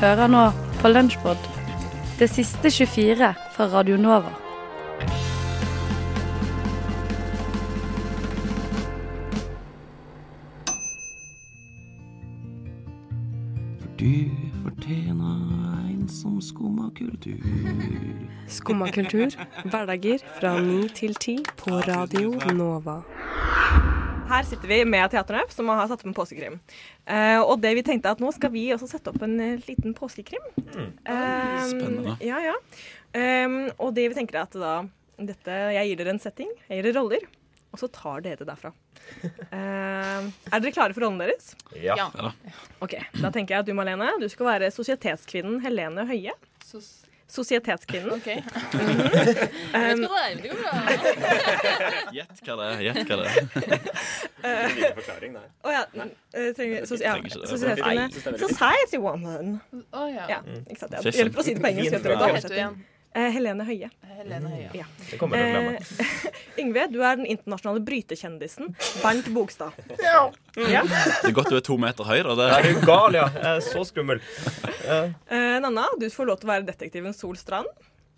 Hører nå på Lunsjpod, det siste 24 fra Radio Nova. Du fortjener en som skummer kultur. Skummer kultur, hverdager fra ni til ti på Radio Nova. Her sitter vi med Teaternøp, som har satt opp en påskekrim. Uh, og det vi tenkte at nå skal vi også sette opp en eh, liten påskekrim. Eh, Spennende. Ja, ja. Um, og det vi tenker er at da dette, Jeg gir dere en setting, jeg gir dere roller, og så tar dere det derfra. Uh, er dere klare for rollen deres? Ja. Ja. Ok, Da tenker jeg at du, Malene, du skal være sosietetskvinnen Helene Høie. Sosietetskvinnen. OK. Um, Gjett hva det er. Gjett hva det er. Liten forklaring der. Å ja. eh, trenger, sos, ja. Nei. Society woman. Å ja. Ja, ikke sant? Ja. Det hjelper å si det på engelsk. da. Heter du igjen? Eh, Helene Høie. Helene Høie. Ja. Det kommer til å glemme. Eh, Yngve, du er den internasjonale brytekjendisen Bernt Bogstad. Ja. Det er godt du er to meter høy. Da. Det, Er du gal, ja? Jeg er så skummel. Eh, Nanna, du får lov til å være detektiven Sol Strand.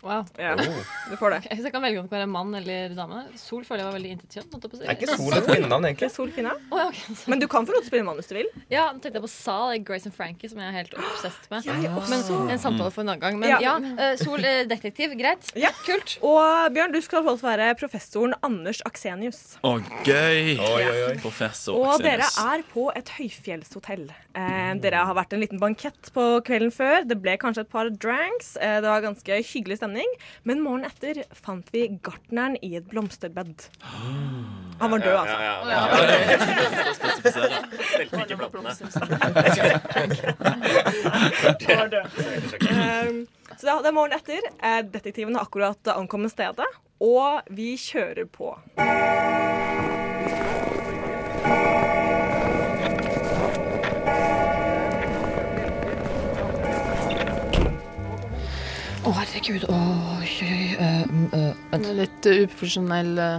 Wow. Ja, Oh. du får det. Ok, Så jeg kan velge om det kan være mann eller dame. Sol føler jeg var veldig å si. Er ikke Sol et kvinnenavn, egentlig? Sol Kvinne. Å, ja, okay. Men du kan få lov til å spille mann hvis du vil. Ja, nå tenkte jeg på Sal, Grace and Frankie, som jeg er helt obsessed med. Ja, Men En samtale for en annen gang. Men Ja. ja, eh, Sol eh, detektiv, greit. Ja. Kult. Og Bjørn, du skal få lov til å være professoren Anders Aksenius. Å, gøy! Oi, oi, oi. Professor Og dere er på et høyfjellshotell. Eh, dere har vært en liten bankett på kvelden før. Det ble kanskje et par dranks. Eh, det var ganske hyggelig stemning. Men morgenen etter fant vi gartneren i et blomsterbed. Han var død, altså. Ja, ja, ja. Stelte ikke plantene. Så det, det er morgenen etter. Eh, detektiven har akkurat ankommet stedet, og vi kjører på. Å, herregud. Oh, uh, uh, eh, eh, vent. Litt uh, uprofesjonell uh,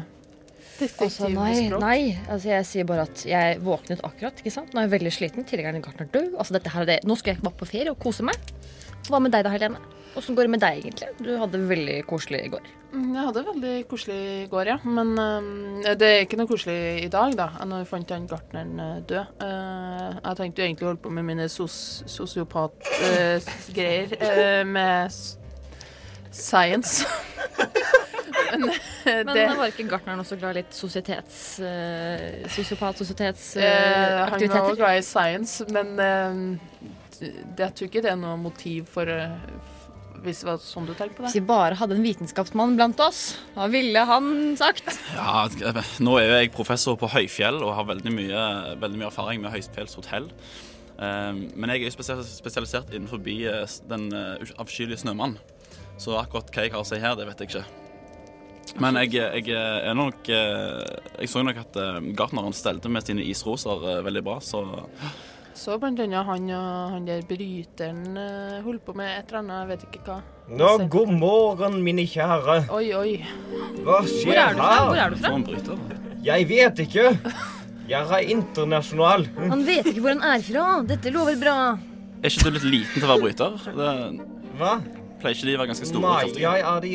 Altså, nei, nei. Altså, jeg sier bare at jeg våknet akkurat. ikke sant? Nå er jeg veldig sliten. Tidligere er gartner død. Altså, dette her er det. Nå skal jeg bare på ferie og kose meg. Hva med deg da, Helene? Åssen går det med deg, egentlig? Du hadde det veldig koselig i går. Mm, Jeg hadde det veldig koselig i går, ja. Men um, det er ikke noe koselig i dag, da. Når jeg fant han gartneren uh, død. Uh, jeg tenkte jo egentlig å holde på med mine sos sosiopatgreier uh, med s science. Men uh, Men det var ikke gartneren også glad i litt sosietets... Uh, sosiopat, Eh, Han var også glad i science, men uh, det, jeg tror ikke det er noe motiv for eh, Hvis det var sånn du tenkte på det. Hvis vi bare hadde en vitenskapsmann blant oss, hva ville han sagt? Ja, nå er jo jeg professor på høyfjell og har veldig mye, veldig mye erfaring med høyfjellshotell. Men jeg er jo spesialisert innenfor eh, den eh, avskyelige snømannen. Så akkurat hva jeg har å si her, det vet jeg ikke. Men jeg, jeg er nok eh, Jeg så nok at eh, gartneren stelte med sine isroser eh, veldig bra, så Så blant annet han og han der bryteren holdt på med et eller annet, jeg vet ikke hva. Nå, god morgen, mine kjære. Oi, oi. Hva Hvor skjer er du fra? Hvor her? er du fra? Jeg vet ikke. Jeg er internasjonal. Han vet ikke hvor han er fra. Dette lover bra. Er ikke du litt liten til å være bryter? Det Hva? Pleier ikke de å være ganske store? Nei, jeg er i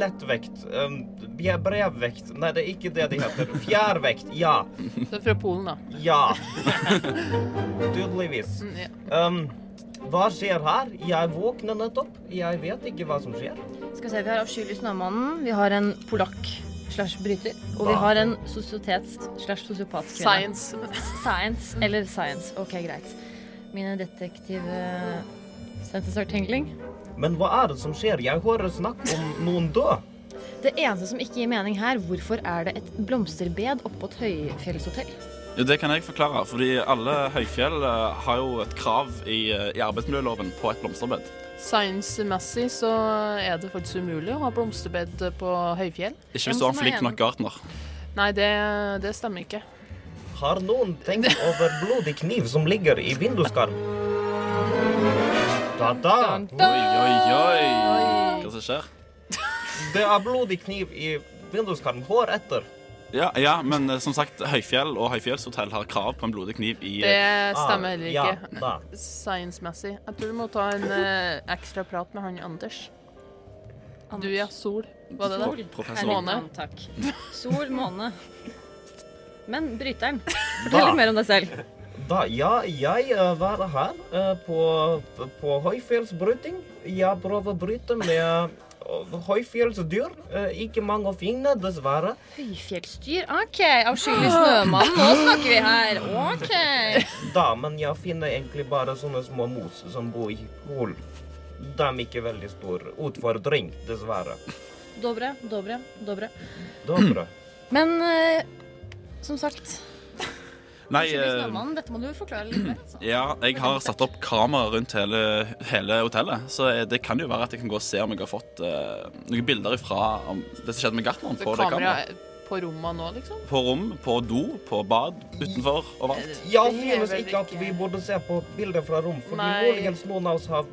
lettvekt. Um, vi er brevvekt. Nei, det er ikke det de heter. Fjærvekt. Ja. Du er fra Polen, da. Ja. Tydeligvis. Mm. Um, hva skjer her? Jeg våkner nettopp. Jeg vet ikke hva som skjer. Skal vi se, Vi har avskyelig snømannen, vi har en polakk slash bryter, og vi har en sosietets slash sosiopatkvinne. Science. Science eller science. OK, greit. Mine detektive senses are tingling. Men hva er det som skjer? Jeg hører snakk om noen død. Det eneste som ikke gir mening her, hvorfor er det et blomsterbed oppå et høyfjellshotell? Jo, Det kan jeg forklare. fordi alle høyfjell eh, har jo et krav i, eh, i arbeidsmiljøloven på et blomsterbed. Science-messig så er det faktisk umulig å ha blomsterbed på høyfjell. Ikke hvis du har en flink nok gartner. Nei, det, det stemmer ikke. Har noen tenkt over blodig kniv som ligger i vinduskarm? Da-da! Oi, oi, oi. Hva som skjer? Det er blodig kniv i vinduskarmen hår etter. Ja, ja, men eh, som sagt, Høyfjell og Høyfjellshotell har krav på en blodig kniv i Det eh, stemmer heller Ja, ikke. da. Science-messig. Jeg tror du må ta en eh, ekstra prat med han Anders. Du, ja. Sol. Var det det? professor. Måne. Takk. Sol, måne. Men bryteren, Da. fortell litt mer om deg selv. Da, ja, jeg uh, var her eh, på, på høyfjellsbryting. Jeg prøvde å bryte med uh, høyfjellsdyr. Eh, ikke mange å finne, dessverre. Høyfjellsdyr? OK. Avskyelig snømann. Nå snakker vi her. OK. Da, men jeg finner egentlig bare sånne små mos som bor i hull. De er ikke veldig stor utfordring, dessverre. Dobre, dobre, dobre. Dobre. Men eh, som sagt Nei, Avskyelig eh, dette må du forklare litt mer. Altså. ja, jeg har satt opp kamera rundt hele, hele hotellet, så eh, det kan jo være at jeg kan gå og se om jeg har fått uh, noen bilder ifra om det som skjedde med gartneren på det kamera kameraet. på rommene nå, liksom? På rom, på do, på bad, utenfor, overalt. Ja, vi synes ikke at vi burde se på bilder fra rom, for muligens noen av oss har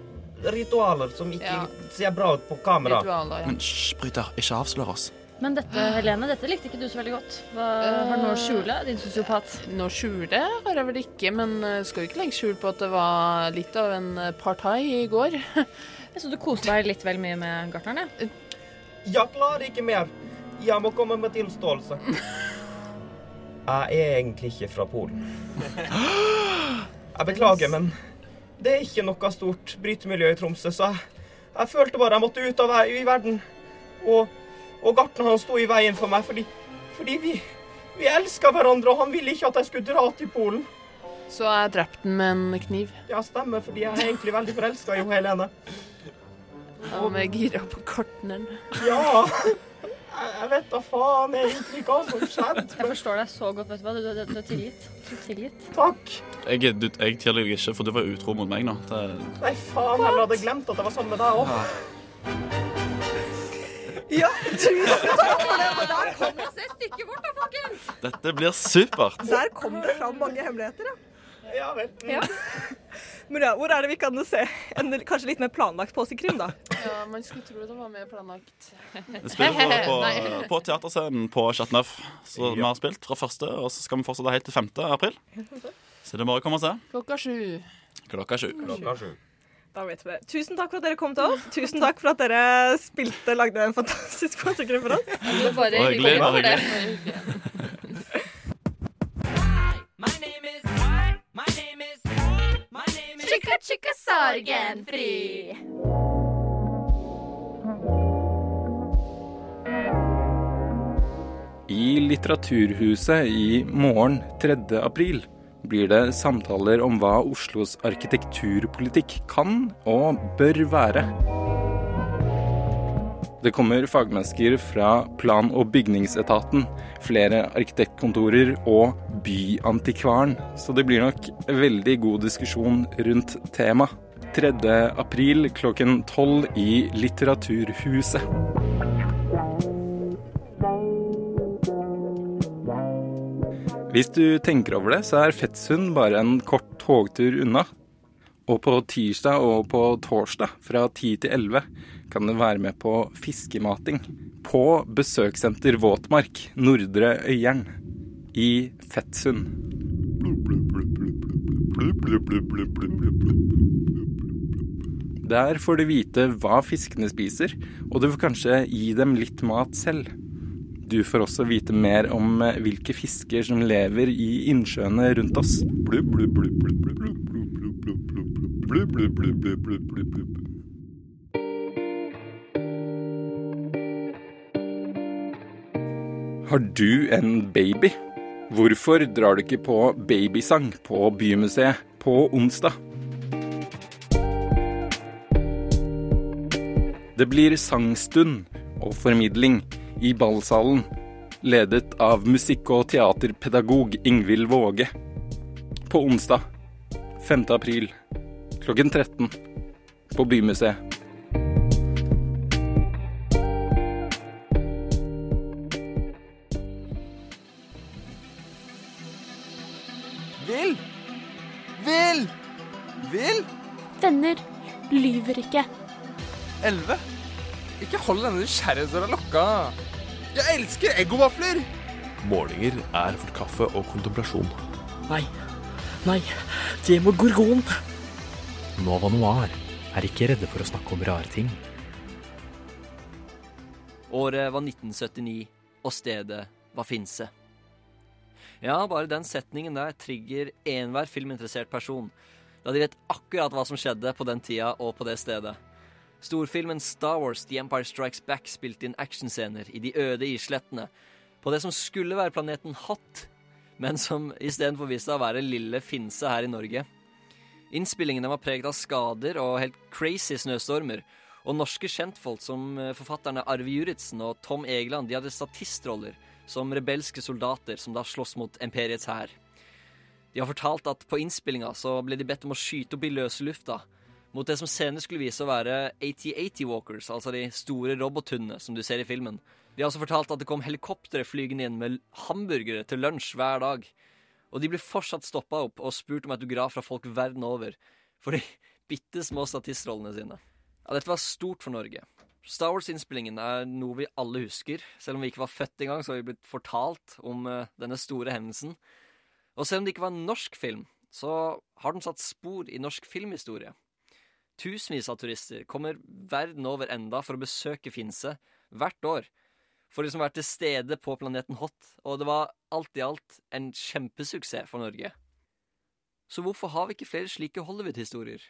ritualer som ikke Ja. ser bra ut på kamera. Ritualer, ja. Men hysj, Bryter, ikke avslør oss. Men dette, Helene, dette likte ikke du så veldig godt. Hva, har du noe å skjule, din sosiopat? Noe skjule har jeg vel ikke, men eh, skal ikke legge skjul på at det var litt av en eh, partai i går? Jeg så du koste deg litt vel mye med gartneren. jeg. Jeg klarer ikke mer. Jeg må komme med tilståelse. Jeg er egentlig ikke fra Polen. Jeg beklager, men det er ikke noe stort brytemiljø i Tromsø, så jeg, jeg følte bare jeg måtte ut av i verden. Og, og gartneren han sto i veien for meg fordi, fordi vi, vi elska hverandre, og han ville ikke at jeg skulle dra til Polen. Så jeg drepte den med en kniv. Ja, stemmer, fordi jeg er egentlig veldig forelska i Helene. Og med gira på gartneren. Ja. Jeg jeg vet da faen egentlig hva som skjedde. Jeg forstår deg så godt. vet Du hva. Du, du, du er tilgitt. Du er tilgitt. Takk. Jeg, du, jeg tilgir deg ikke, for du var utro mot meg nå. Det, Nei, faen, jeg hadde glemt at jeg var sammen med deg òg. Ja, tusen takk for det. Og Der kom, et stykke bort da, folkens! dette blir supert. der kom det fram mange hemmeligheter, ja. Ja vel. Ja. Men ja, hvor er det vi kan se en kanskje litt mer planlagt påskekrim, da? Ja, man skulle tro det var mer planlagt. Vi spiller på, på, på teaterscenen på Chateauneuf. Så vi har spilt fra første, og så skal vi fortsette helt til 5. april. Så det er bare å komme og se. Klokka sju. Klokka sju. Klokka sju. Da vet vi det. Tusen takk for at dere kom til oss. Tusen takk for at dere spilte, lagde en fantastisk påskekrim for oss. Det var bare hyggelig, det. hyggelig. Sorgenfri. I Litteraturhuset i morgen 3. april blir det samtaler om hva Oslos arkitekturpolitikk kan og bør være. Det kommer fagmennesker fra plan- og bygningsetaten, flere arkitektkontorer og Byantikvaren, så det blir nok veldig god diskusjon rundt temaet. 3. april klokken 12 i Litteraturhuset. Hvis du tenker over det, så er Fettsund bare en kort togtur unna. Og på tirsdag og på torsdag fra 10 til 11 kan du være med på fiskemating på besøkssenter Våtmark, Nordre Øyeren, i Fettsund. Der får du vite hva fiskene spiser, og du får kanskje gi dem litt mat selv. Du får også vite mer om hvilke fisker som lever i innsjøene rundt oss. Har du en baby? Hvorfor drar du ikke på babysang på Bymuseet på onsdag? Det blir sangstund og formidling i ballsalen, ledet av musikk- og teaterpedagog Ingvild Våge. På onsdag 5. april klokken 13 på Bymuseet. Vil! Vil! Vil! Venner lyver ikke. 11 hold denne nysgjerrighetsdøra lukka. Jeg elsker eggovafler! Målinger er for kaffe og kontemplasjon. Nei. Nei. Det må gorgon. Nova Noir er ikke redde for å snakke om rare ting. Året var 1979, og stedet var Finse. Ja, bare den setningen der trigger enhver filminteressert person, da de vet akkurat hva som skjedde på den tida og på det stedet. Storfilmen Star Wars The Empire Strikes Back spilte inn actionscener i de øde islettene på det som skulle være planeten Hot, men som istedenfor viste seg å være lille Finse her i Norge. Innspillingene var preget av skader og helt crazy snøstormer, og norske kjentfolk som eh, forfatterne Arve Juritzen og Tom Egeland de hadde statistroller som rebelske soldater som da slåss mot imperiets hær. De har fortalt at på innspillinga så ble de bedt om å skyte opp i løse lufta mot det som senere skulle vise å være AT-80 Walkers, altså de store robothundene som du ser i filmen. De har også fortalt at det kom helikoptre flygende inn med hamburgere til lunsj hver dag. Og de blir fortsatt stoppa opp og spurt om autograf fra folk verden over for de bitte små statistrollene sine. Ja, dette var stort for Norge. Star Wars-innspillingen er noe vi alle husker. Selv om vi ikke var født engang, så har vi blitt fortalt om uh, denne store hendelsen. Og selv om det ikke var en norsk film, så har den satt spor i norsk filmhistorie. Tusenvis av turister kommer verden over enda for å besøke Finse hvert år. For liksom å være til stede på planeten Hot. Og det var alt i alt en kjempesuksess for Norge. Så hvorfor har vi ikke flere slike Hollywood-historier?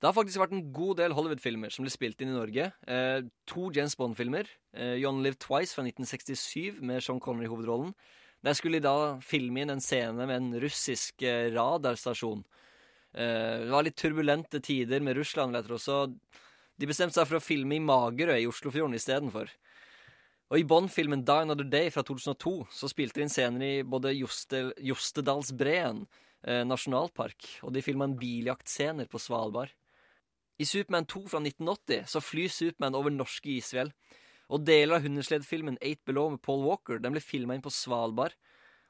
Det har faktisk vært en god del Hollywood-filmer som ble spilt inn i Norge. Eh, to James Bond-filmer. Eh, John Live Twice fra 1967 med Sean Connery i hovedrollen. Der skulle de da filme inn en scene med en russisk eh, radarstasjon. Eh, det var litt turbulente tider med Russland, vet du, så de bestemte seg for å filme i Magerø i Oslofjorden istedenfor. Og I Bond-filmen Die Another Day fra 2002 så spilte de inn scener i både Joste, Jostedalsbreen eh, nasjonalpark, og de filma en biljaktscener på Svalbard. I Superman 2 fra 1980 så flyr Superman over norske isfjell. Og deler av Hundesledfilmen Eight Below med Paul Walker den ble filma inn på Svalbard.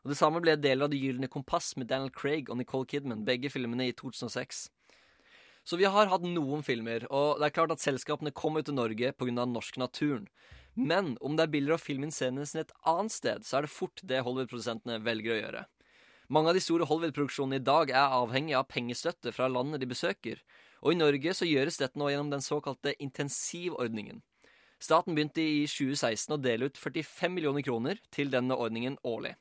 Og Det samme ble deler av Det gylne kompass med Daniel Craig og Nicole Kidman, begge filmene i 2006. Så vi har hatt noen filmer, og det er klart at selskapene kommer til Norge pga. den norske naturen. Men om det er billigere å filme inn scenene sine et annet sted, så er det fort det Hollywood-produsentene velger å gjøre. Mange av de store Hollywood-produksjonene i dag er avhengig av pengestøtte fra landet de besøker, og i Norge så gjøres dette nå gjennom den såkalte intensivordningen. Staten begynte i 2016 å dele ut 45 millioner kroner til denne ordningen årlig.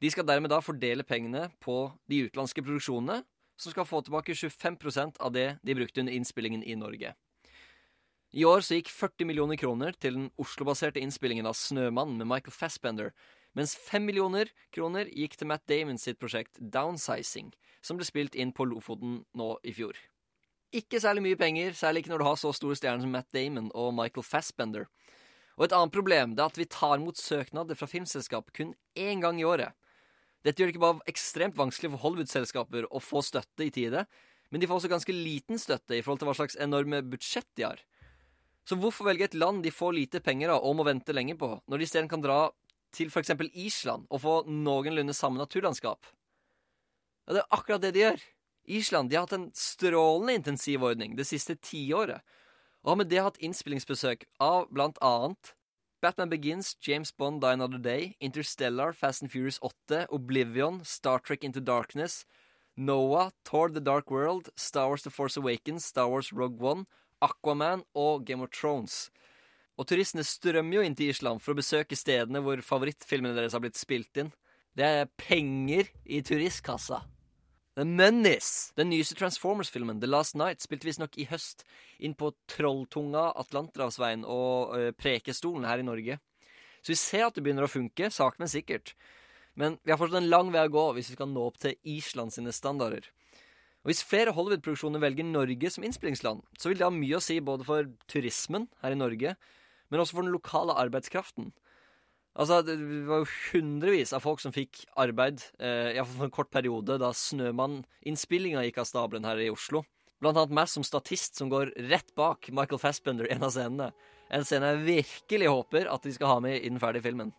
De skal dermed da fordele pengene på de utenlandske produksjonene, som skal få tilbake 25% av det de brukte under innspillingen i Norge. I år så gikk 40 millioner kroner til den Oslo-baserte innspillingen av 'Snømann' med Michael Fassbender, mens 5 millioner kroner gikk til Matt Damon sitt prosjekt 'Downsizing', som ble spilt inn på Lofoten nå i fjor. Ikke særlig mye penger, særlig ikke når du har så store stjerner som Matt Damon og Michael Fassbender. Og et annet problem det er at vi tar imot søknader fra filmselskap kun én gang i året. Dette gjør det ikke bare ekstremt vanskelig for Hollywood-selskaper å få støtte i tide, men de får også ganske liten støtte i forhold til hva slags enorme budsjett de har. Så hvorfor velge et land de får lite penger av og må vente lenge på, når de isteden kan dra til f.eks. Island og få noenlunde samme naturlandskap? Ja, det er akkurat det de gjør. Island de har hatt en strålende intensivordning det siste tiåret, og har med det hatt innspillingsbesøk av blant annet Batman Begins, James Bond Die Another Day, Interstellar, Fast and Furious 8, Oblivion, Star Trek Into Darkness, Noah, Thor The Dark World, Star Wars The Force Awakens, Star Wars Rogue One, Aquaman og Game of Thrones. Og turistene strømmer jo inn til Island for å besøke stedene hvor favorittfilmene deres har blitt spilt inn. Det er penger i turistkassa. The Menace, den nyeste Transformers-filmen The Last Night, spilte visstnok i høst inn på Trolltunga, Atlanterhavsveien og uh, Prekestolen her i Norge. Så vi ser at det begynner å funke, sakte, men sikkert. Men vi har fortsatt en lang vei å gå hvis vi skal nå opp til Island sine standarder. Og Hvis flere Hollywood-produksjoner velger Norge som innspillingsland, så vil det ha mye å si både for turismen her i Norge, men også for den lokale arbeidskraften. Altså, Det var jo hundrevis av folk som fikk arbeid, eh, iallfall for en kort periode, da Snømann-innspillinga gikk av stabelen her i Oslo. Blant annet meg som statist, som går rett bak Michael Fassbender i en av scenene. En scene jeg virkelig håper at de skal ha med i den ferdige filmen.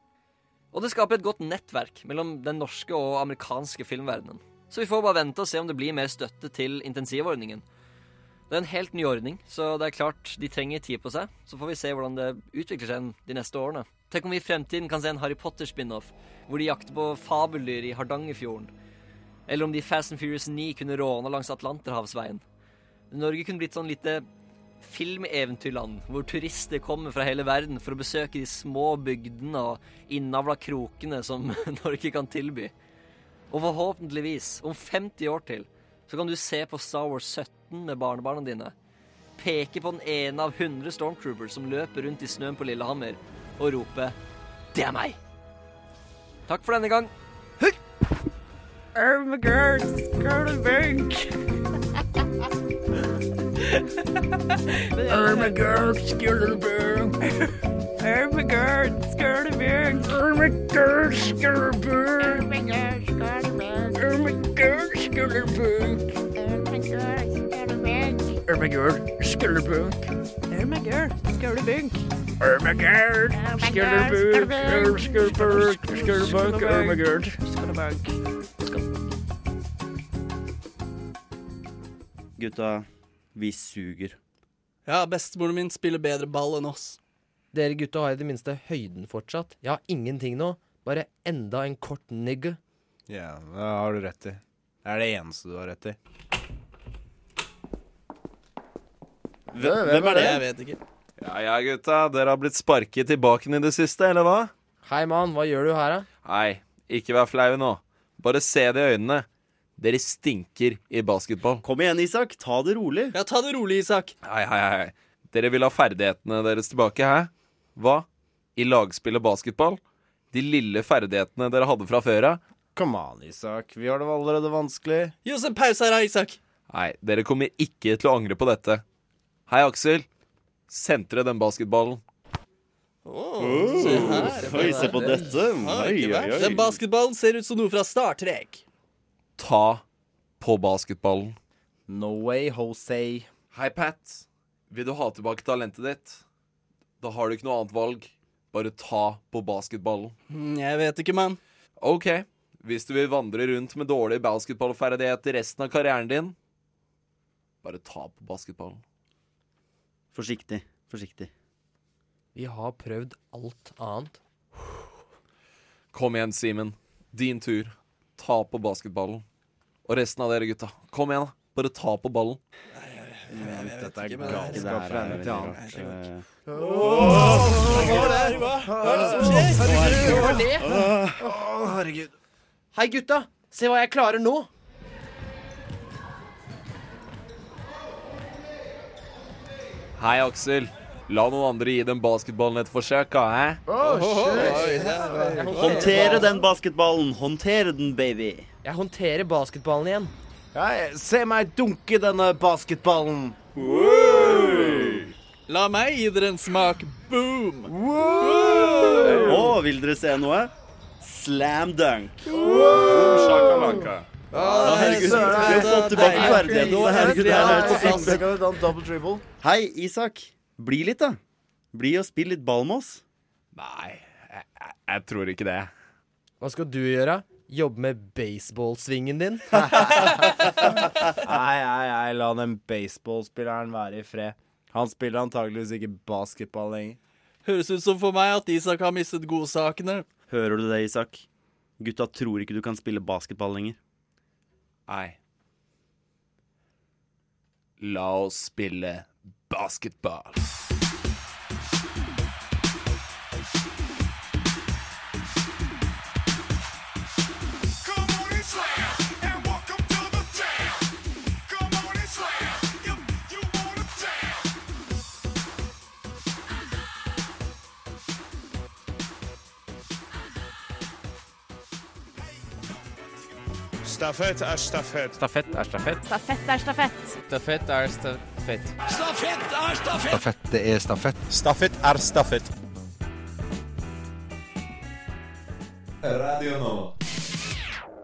Og det skaper et godt nettverk mellom den norske og amerikanske filmverdenen. Så vi får bare vente og se om det blir mer støtte til intensivordningen. Det er en helt ny ordning, så det er klart de trenger tid på seg. Så får vi se hvordan det utvikler seg de neste årene. Tenk om vi i fremtiden kan se en Harry Potter-spin-off, hvor de jakter på fabeldyr i Hardangerfjorden. Eller om de Fast and Furious 9 kunne råne langs Atlanterhavsveien. Norge kunne blitt sånn lite filmeventyrland, hvor turister kommer fra hele verden for å besøke de små bygdene og innavla krokene som Norge kan tilby. Og forhåpentligvis, om 50 år til, så kan du se på Star Wars 17 med barnebarna dine. Peke på den ene av 100 Stormtroopers som løper rundt i snøen på Lillehammer, og rope 'Det er meg'. Takk for denne gang. Huk! Ermagerd, skulderbunk. Ermagerd, skuldrebunk. Ermagerd, skuldrebunk. Ermagerd, skuldrebunk. Skuldrebunk, skuldrebunk, Ermagerd. Gutta, vi suger. Ja, bestemoren min spiller bedre ball enn oss. Dere gutta har i det minste høyden fortsatt. Jeg har ingenting nå. Bare enda en kort nigger. Ja, det har du rett i. Det er det eneste du har rett i. Hvem, hvem er det? Jeg vet ikke. Ja ja, gutta. Dere har blitt sparket tilbake i det siste, eller hva? Hei, mann. Hva gjør du her, da? Nei, ikke vær flau nå. Bare se det i øynene. Dere stinker i basketball. Kom igjen, Isak. Ta det rolig. Ja, ta det rolig, Isak. Hei, hei, hei. Dere vil ha ferdighetene deres tilbake, hæ? Hva? I lagspill og basketball? De lille ferdighetene dere hadde fra før av? Kom an, Isak. Vi har det allerede vanskelig. Gi oss en pause her, Isak. Nei, dere kommer ikke til å angre på dette. Hei, Aksel. Sentre den basketballen. Oh, se her. Oi, se på dette. Oi, oi, oi. Den basketballen ser ut som noe fra Star Trek. Ta på basketballen. No way, Jose. Hei, Pat. Vil du ha tilbake talentet ditt? Da har du ikke noe annet valg. Bare ta på basketballen. Mm, Jeg vet ikke, mann. OK. Hvis du vil vandre rundt med dårlig basketballferdigheter resten av karrieren din, bare ta på basketballen. Forsiktig. Forsiktig. Vi har prøvd alt annet. Kom igjen, Simen. Din tur. Ta på basketballen. Og resten av dere gutta, kom igjen, da. Bare ta på ballen. Dette er galskap fra ende til annen. Hva er det? Hva? Hva er det som skjer? Hva var det? Å, herregud. Hei, gutta. Se hva jeg klarer nå. Hei, Aksel. La noen andre gi den basketballen et forsøk, da, hæ? Håndtere den basketballen. Håndtere den, baby. Jeg håndterer basketballen igjen. Hei, se meg dunke denne basketballen. La meg gi dere en smak. Boom! Å, vil dere se noe? Slam dunk. Shakalaka. Å, herregud, vi har fått tilbake ferdighetene. Herregud, det er på plass. Kan vi ta en double dribble? Hei, Isak. Bli litt, da. Bli og spill litt ball med oss. Nei, jeg, jeg tror ikke det. Hva skal du gjøre? Jobbe med baseballsvingen din? Nei, nei, nei, la den baseballspilleren være i fred. Han spiller antageligvis ikke basketball lenger. Høres ut som for meg at Isak har mistet godsakene. Hører du det, Isak? Gutta tror ikke du kan spille basketball lenger. Nei. La oss spille basketball. Stafett er stafett. Stafett er stafett. Stafett er stafett. Stafett er stafett. Stafett er stafett. Stafett, er stafett. Stafett er stafett. Radio nå.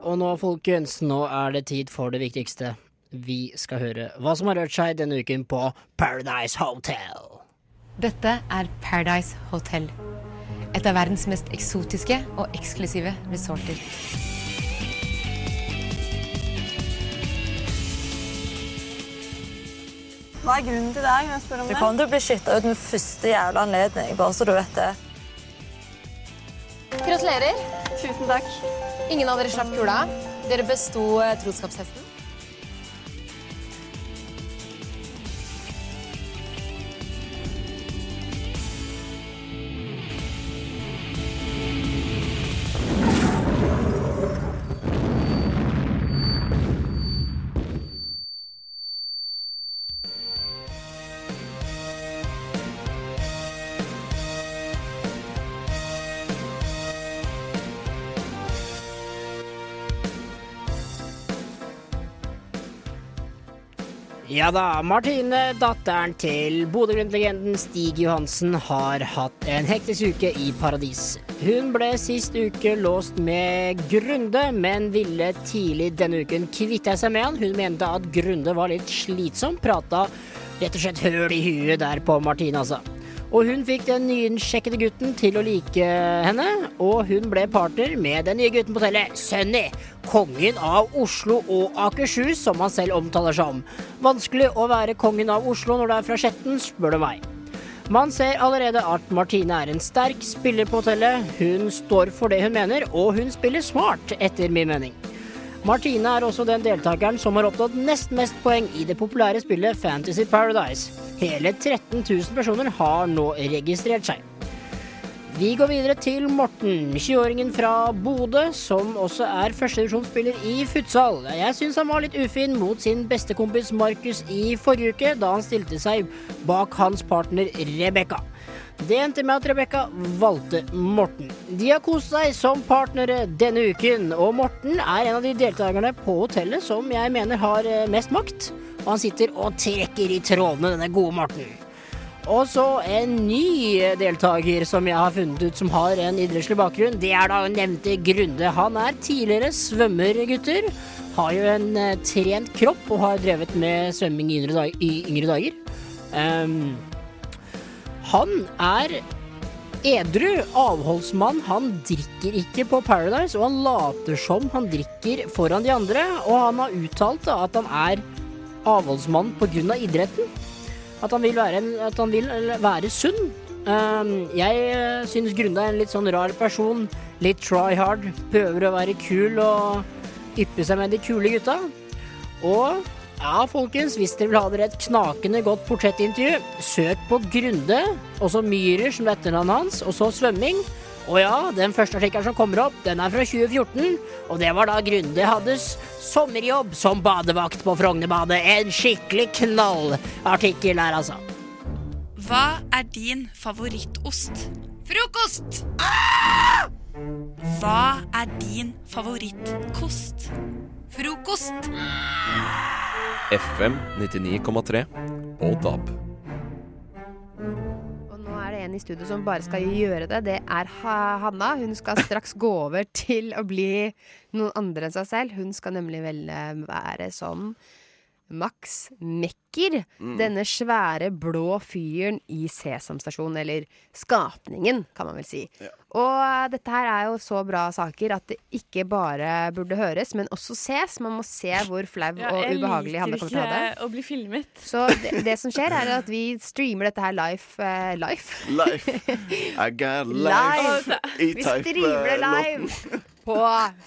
Og nå, folkens, nå er det tid for det viktigste. Vi skal høre hva som har rørt seg denne uken på Paradise Hotel. Dette er Paradise Hotel. Et av verdens mest eksotiske og eksklusive resorter. Hva er grunnen til det? Jeg spør om Du det? kommer til å bli skytta ut med første jævla anledning, bare så du vet det. Gratulerer. Tusen takk. Ingen av dere slapp kula. Dere besto eh, troskapstesten. Ja da, Martine, datteren til Bodø-Glimt-legenden Stig Johansen, har hatt en hektisk uke i paradis. Hun ble sist uke låst med Grunde, men ville tidlig denne uken kvitte seg med han. Hun mente at Grunde var litt slitsom, prata rett og slett høl i huet der på Martine, altså. Og hun fikk den nyinsjekkede gutten til å like henne, og hun ble partner med den nye gutten på hotellet, Sunny. Kongen av Oslo og Akershus, som han selv omtaler seg om. Vanskelig å være kongen av Oslo når du er fra Skjetten, spør du meg. Man ser allerede at Martine er en sterk spiller på hotellet. Hun står for det hun mener, og hun spiller smart, etter min mening. Martine er også den deltakeren som har oppnådd nest mest poeng i det populære spillet Fantasy Paradise. Hele 13 000 personer har nå registrert seg. Vi går videre til Morten, 20-åringen fra Bodø, som også er førstedivisjonsspiller i futsal. Jeg syns han var litt ufin mot sin bestekompis Markus i forrige uke, da han stilte seg bak hans partner Rebekka. Det endte med at Rebekka valgte Morten. De har kost seg som partnere denne uken, og Morten er en av de deltakerne på hotellet som jeg mener har eh, mest makt. Og han sitter og trekker i trådene, denne gode Morten. Og så en ny deltaker som jeg har funnet ut som har en idrettslig bakgrunn. Det er da nevnte Grunde. Han er tidligere svømmer, gutter. Har jo en eh, trent kropp og har drevet med svømming i yngre, dager. Ehm, han er edru, avholdsmann. Han drikker ikke på Paradise, og han later som han drikker foran de andre. Og han har uttalt at han er avholdsmann pga. idretten. At han vil være, han vil være sunn. Um, jeg syns synes Grunde er en litt sånn rar person. Litt try hard. Prøver å være kul og yppe seg med de kule gutta. Og ja, folkens, hvis dere vil ha dere et knakende godt portrettintervju, søk på Grunde, og så Myhrer som er etternavnet hans, og så svømming. Og ja, den første artikkelen som kommer opp, den er fra 2014, og det var da Grunde hadde sommerjobb som badevakt på Frognerbadet. En skikkelig knallartikkel her, altså. Hva er din favorittost? Frokost! Hva er din favorittkost? Frokost! FM 99,3 og DAB. Og nå er det en i studio som bare skal gjøre det. Det er ha Hanna. Hun skal straks gå over til å bli noen andre enn seg selv. Hun skal nemlig velge være som Max Mekker. Mm. Denne svære blå fyren i Sesamstasjonen, eller skapningen, kan man vel si. Og eh, dette her er jo så bra saker at det ikke bare burde høres, men også ses. Man må se hvor flau Ja, og ubehagelig han kommer til å ha det. å bli filmet. Så det, det som skjer, er at vi streamer dette her live. eh, live. Life. I got Live! life. Vi streamer det live. På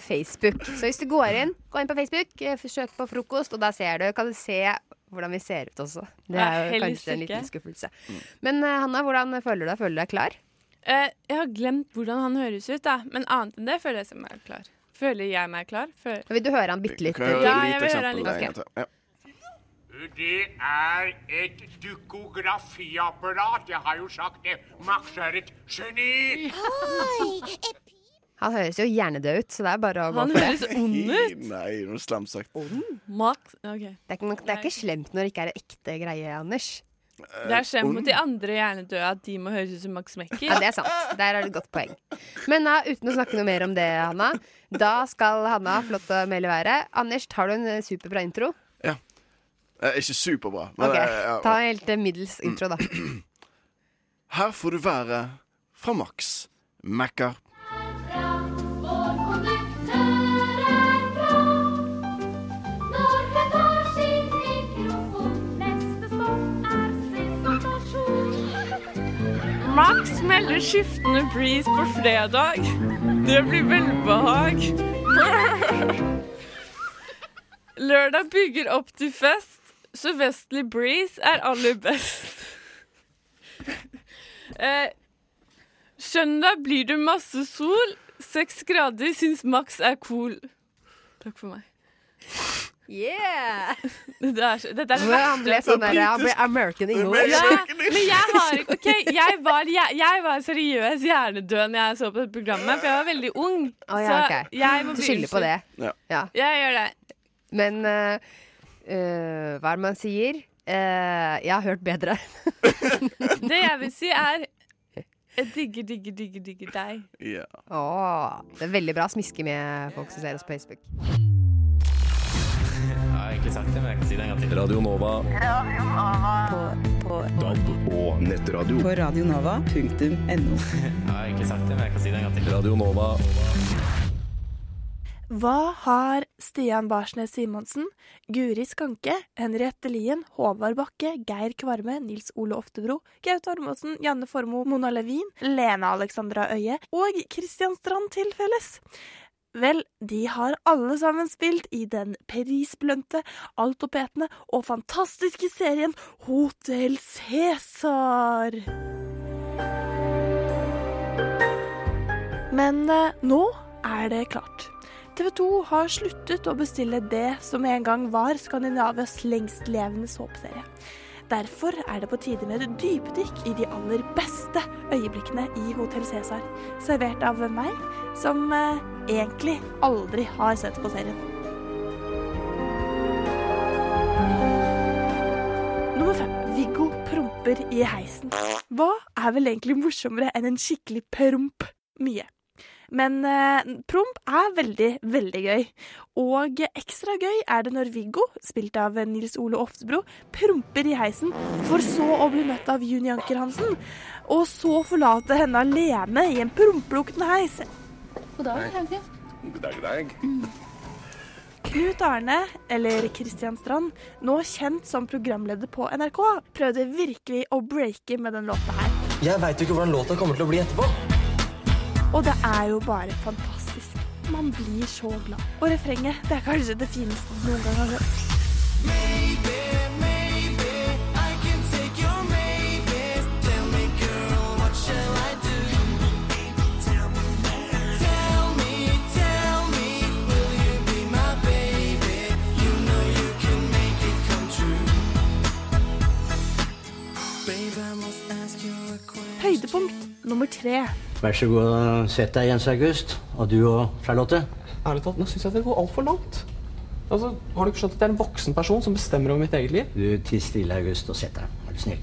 Facebook. Så hvis du går inn, gå inn på Facebook, eh, søk på frokost, og da ser du, kan du se hvordan vi ser ut også. Det er jo kanskje en liten skuffelse. Men eh, Hanna, hvordan føler du deg? Føler du deg klar? Uh, jeg har glemt hvordan han høres ut, da. Men annet enn det føler jeg meg klar. Føler jeg meg klar? Føler... Vil du høre han bitte litt? Jeg Ja, jeg vil høre han litt. Okay. Ja. Det er et dukografiapparat. Jeg har jo sagt det. Max er et geni. Han høres jo hjernedød ut, så det er bare å gå Han for høres det. ond ut. Nei, noe slemt sagt. Max OK. Det er, ikke, det er ikke slemt når det ikke er en ekte greie, Anders. Det er slemt mot de andre hjernedøde at de må høres ut som Max Mekker. Ja, det er sant. Der er det et godt poeng. Men da, uten å snakke noe mer om det, Hanna, da skal Hanna få lov til å melde været. Anders, tar du en eh, superbra intro? Eh, ikke superbra, men Ok, eh, ja. Ta en helt eh, middels intro, da. Her får du være fra Max. Macker. Smeller skiftende breeze på fredag. Det blir velbehag. Lørdag bygger opp til fest, så vestlig breeze er aller best. Eh, søndag blir det masse sol. Seks grader syns Max er cool. Takk for meg. Yeah! Det er, det, er han ble sånn der, han ble American English. Ja, men jeg har ikke OK, jeg var, jeg, jeg var seriøs hjernedød når jeg så på dette programmet, for jeg var veldig ung. Oh, ja, så jeg må Du skylder på det. Ja. Ja. Jeg gjør det. Men uh, uh, hva er det man sier? Uh, jeg har hørt bedre. Det jeg vil si, er jeg digger, digger, digger, digger deg. Åh, det er veldig bra smiske med folk som ser oss på Facebook. Har egentlig sagt det, men jeg kan si det en gang til. Radio Nova. På, DAB og nettradio. På radionova.no. Jeg har egentlig sagt det, men jeg kan si det en gang til. Radio Nova. Hva har Stian Barsnes Simonsen, Guri Skanke, Henriette Lien, Håvard Bakke, Geir Kvarme, Nils Ole Oftebro, Gaute Ormåsen, Janne Formoe, Mona Levin, Lena Alexandra Øie og Kristian Strand til felles? Vel, de har alle sammen spilt i den prisbelønte, altoppetende og fantastiske serien Hotell Cæsar. Men eh, nå er det klart. TV 2 har sluttet å bestille det som en gang var Skandinavias lengstlevende såpeserie. Derfor er det på tide med et dypdykk i de aller beste øyeblikkene i Hotell Cæsar, servert av meg, som eh, egentlig aldri har sett på serien. Nummer fem. Viggo promper i heisen. Hva er vel egentlig morsommere enn en skikkelig promp? Mye. Men eh, promp er veldig, veldig gøy. Og ekstra gøy er det når Viggo, spilt av Nils Ole Oftebro, promper i heisen, for så å bli møtt av Juni Anker Hansen. Og så forlate henne alene i en prompluktende heis. God dag, Hauge. God dag, god dag. Knut Arne, eller Christian Strand, nå kjent som programleder på NRK, prøvde virkelig å breake med den låta her. Jeg veit jo ikke hvordan låta kommer til å bli etterpå. Og det er jo bare fantastisk. Man blir så glad. Og refrenget, det er kanskje det fineste du noen gang har hørt. Høydepunkt nummer tre. Vær så god, sett deg, Jens August. Og du og Charlotte. Ærlig talt, nå syns jeg det går altfor langt. Altså, Har du ikke skjønt at jeg er en voksen person som bestemmer over mitt eget liv? Du, Tiss stille, August, og sett deg. Vær du snill?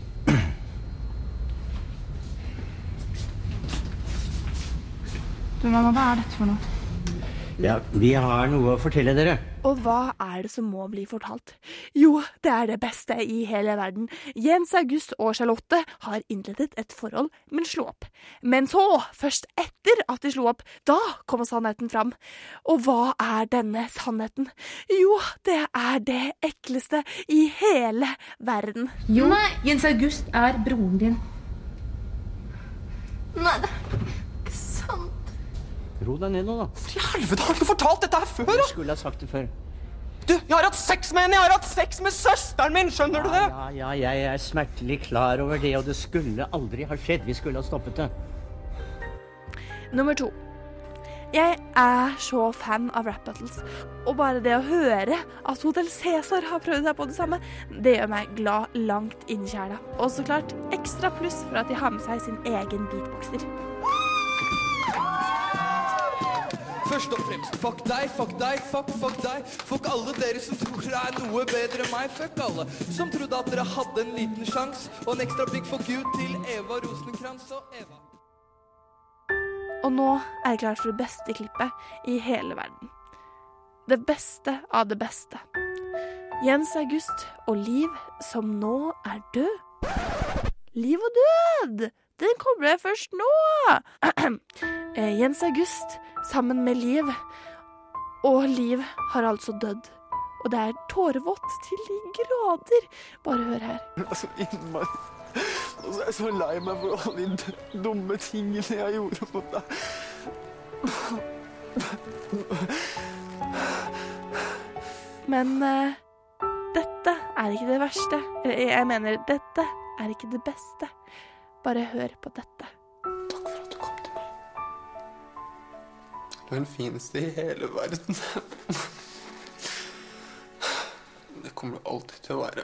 Du, mamma, hva er dette for noe? Ja, Vi har noe å fortelle dere. Og hva er det som må bli fortalt? Jo, det er det beste i hele verden. Jens August og Charlotte har innledet et forhold, men slo opp. Men så, først etter at de slo opp, da kommer sannheten fram. Og hva er denne sannheten? Jo, det er det ekleste i hele verden. Jo, Nei, Jens August er broren din. Nei, det er ikke sant. Ro deg ned nå, da. I helvete, har du ikke fortalt dette her før, da? Du skulle ha sagt det før. Du, jeg har hatt sex med henne! Jeg har hatt sex med søsteren min! Skjønner du det? Ja, ja, jeg er smertelig klar over det, og det skulle aldri ha skjedd. Vi skulle ha stoppet det. Nummer to. Jeg er så fan av rap battles, og bare det å høre at Hotell Cæsar har prøvd seg på det samme, det gjør meg glad langt inn i sjela. Og så klart ekstra pluss for at de har med seg sin egen beatboxer. Først og fremst, fuck deg, fuck deg, fuck, fuck deg. Fuck alle dere som tror dere er noe bedre enn meg. Fuck alle som trodde at dere hadde en liten sjanse. Og en ekstra big fuck you til Eva Rosenkrantz og Eva. Og nå er jeg klar for det beste klippet i hele verden. Det beste av det beste. Jens August og Liv som nå er død. Liv og død! Den kommer først nå! Eh, Jens August sammen med Liv. Og Liv har altså dødd. Og det er tårevått til de grader. Bare hør her. Altså, innmari Og så er jeg så lei meg for alle de dumme tingene jeg gjorde mot deg. Men eh, dette er ikke det verste. Jeg mener, dette er ikke det beste. Bare hør på dette. Du er den fineste i hele verden. Det kommer du alltid til å være.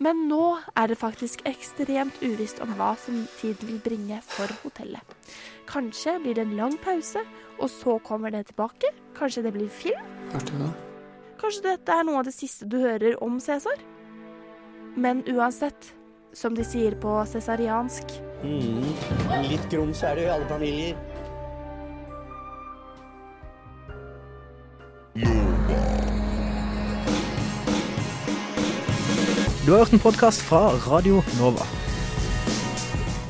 Men nå er det faktisk ekstremt uvisst om hva som tiden vil bringe for hotellet. Kanskje blir det en lang pause, og så kommer det tilbake. Kanskje det blir film. Du det? Kanskje dette er noe av det siste du hører om Cæsar? Men uansett, som de sier på cæsariansk Mm. Litt grums er det jo i alle familier. Du har hørt en podkast fra Radio Nova.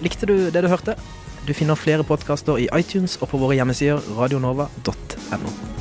Likte du det du hørte? Du finner flere podkaster i iTunes og på våre hjemmesider radionova.no.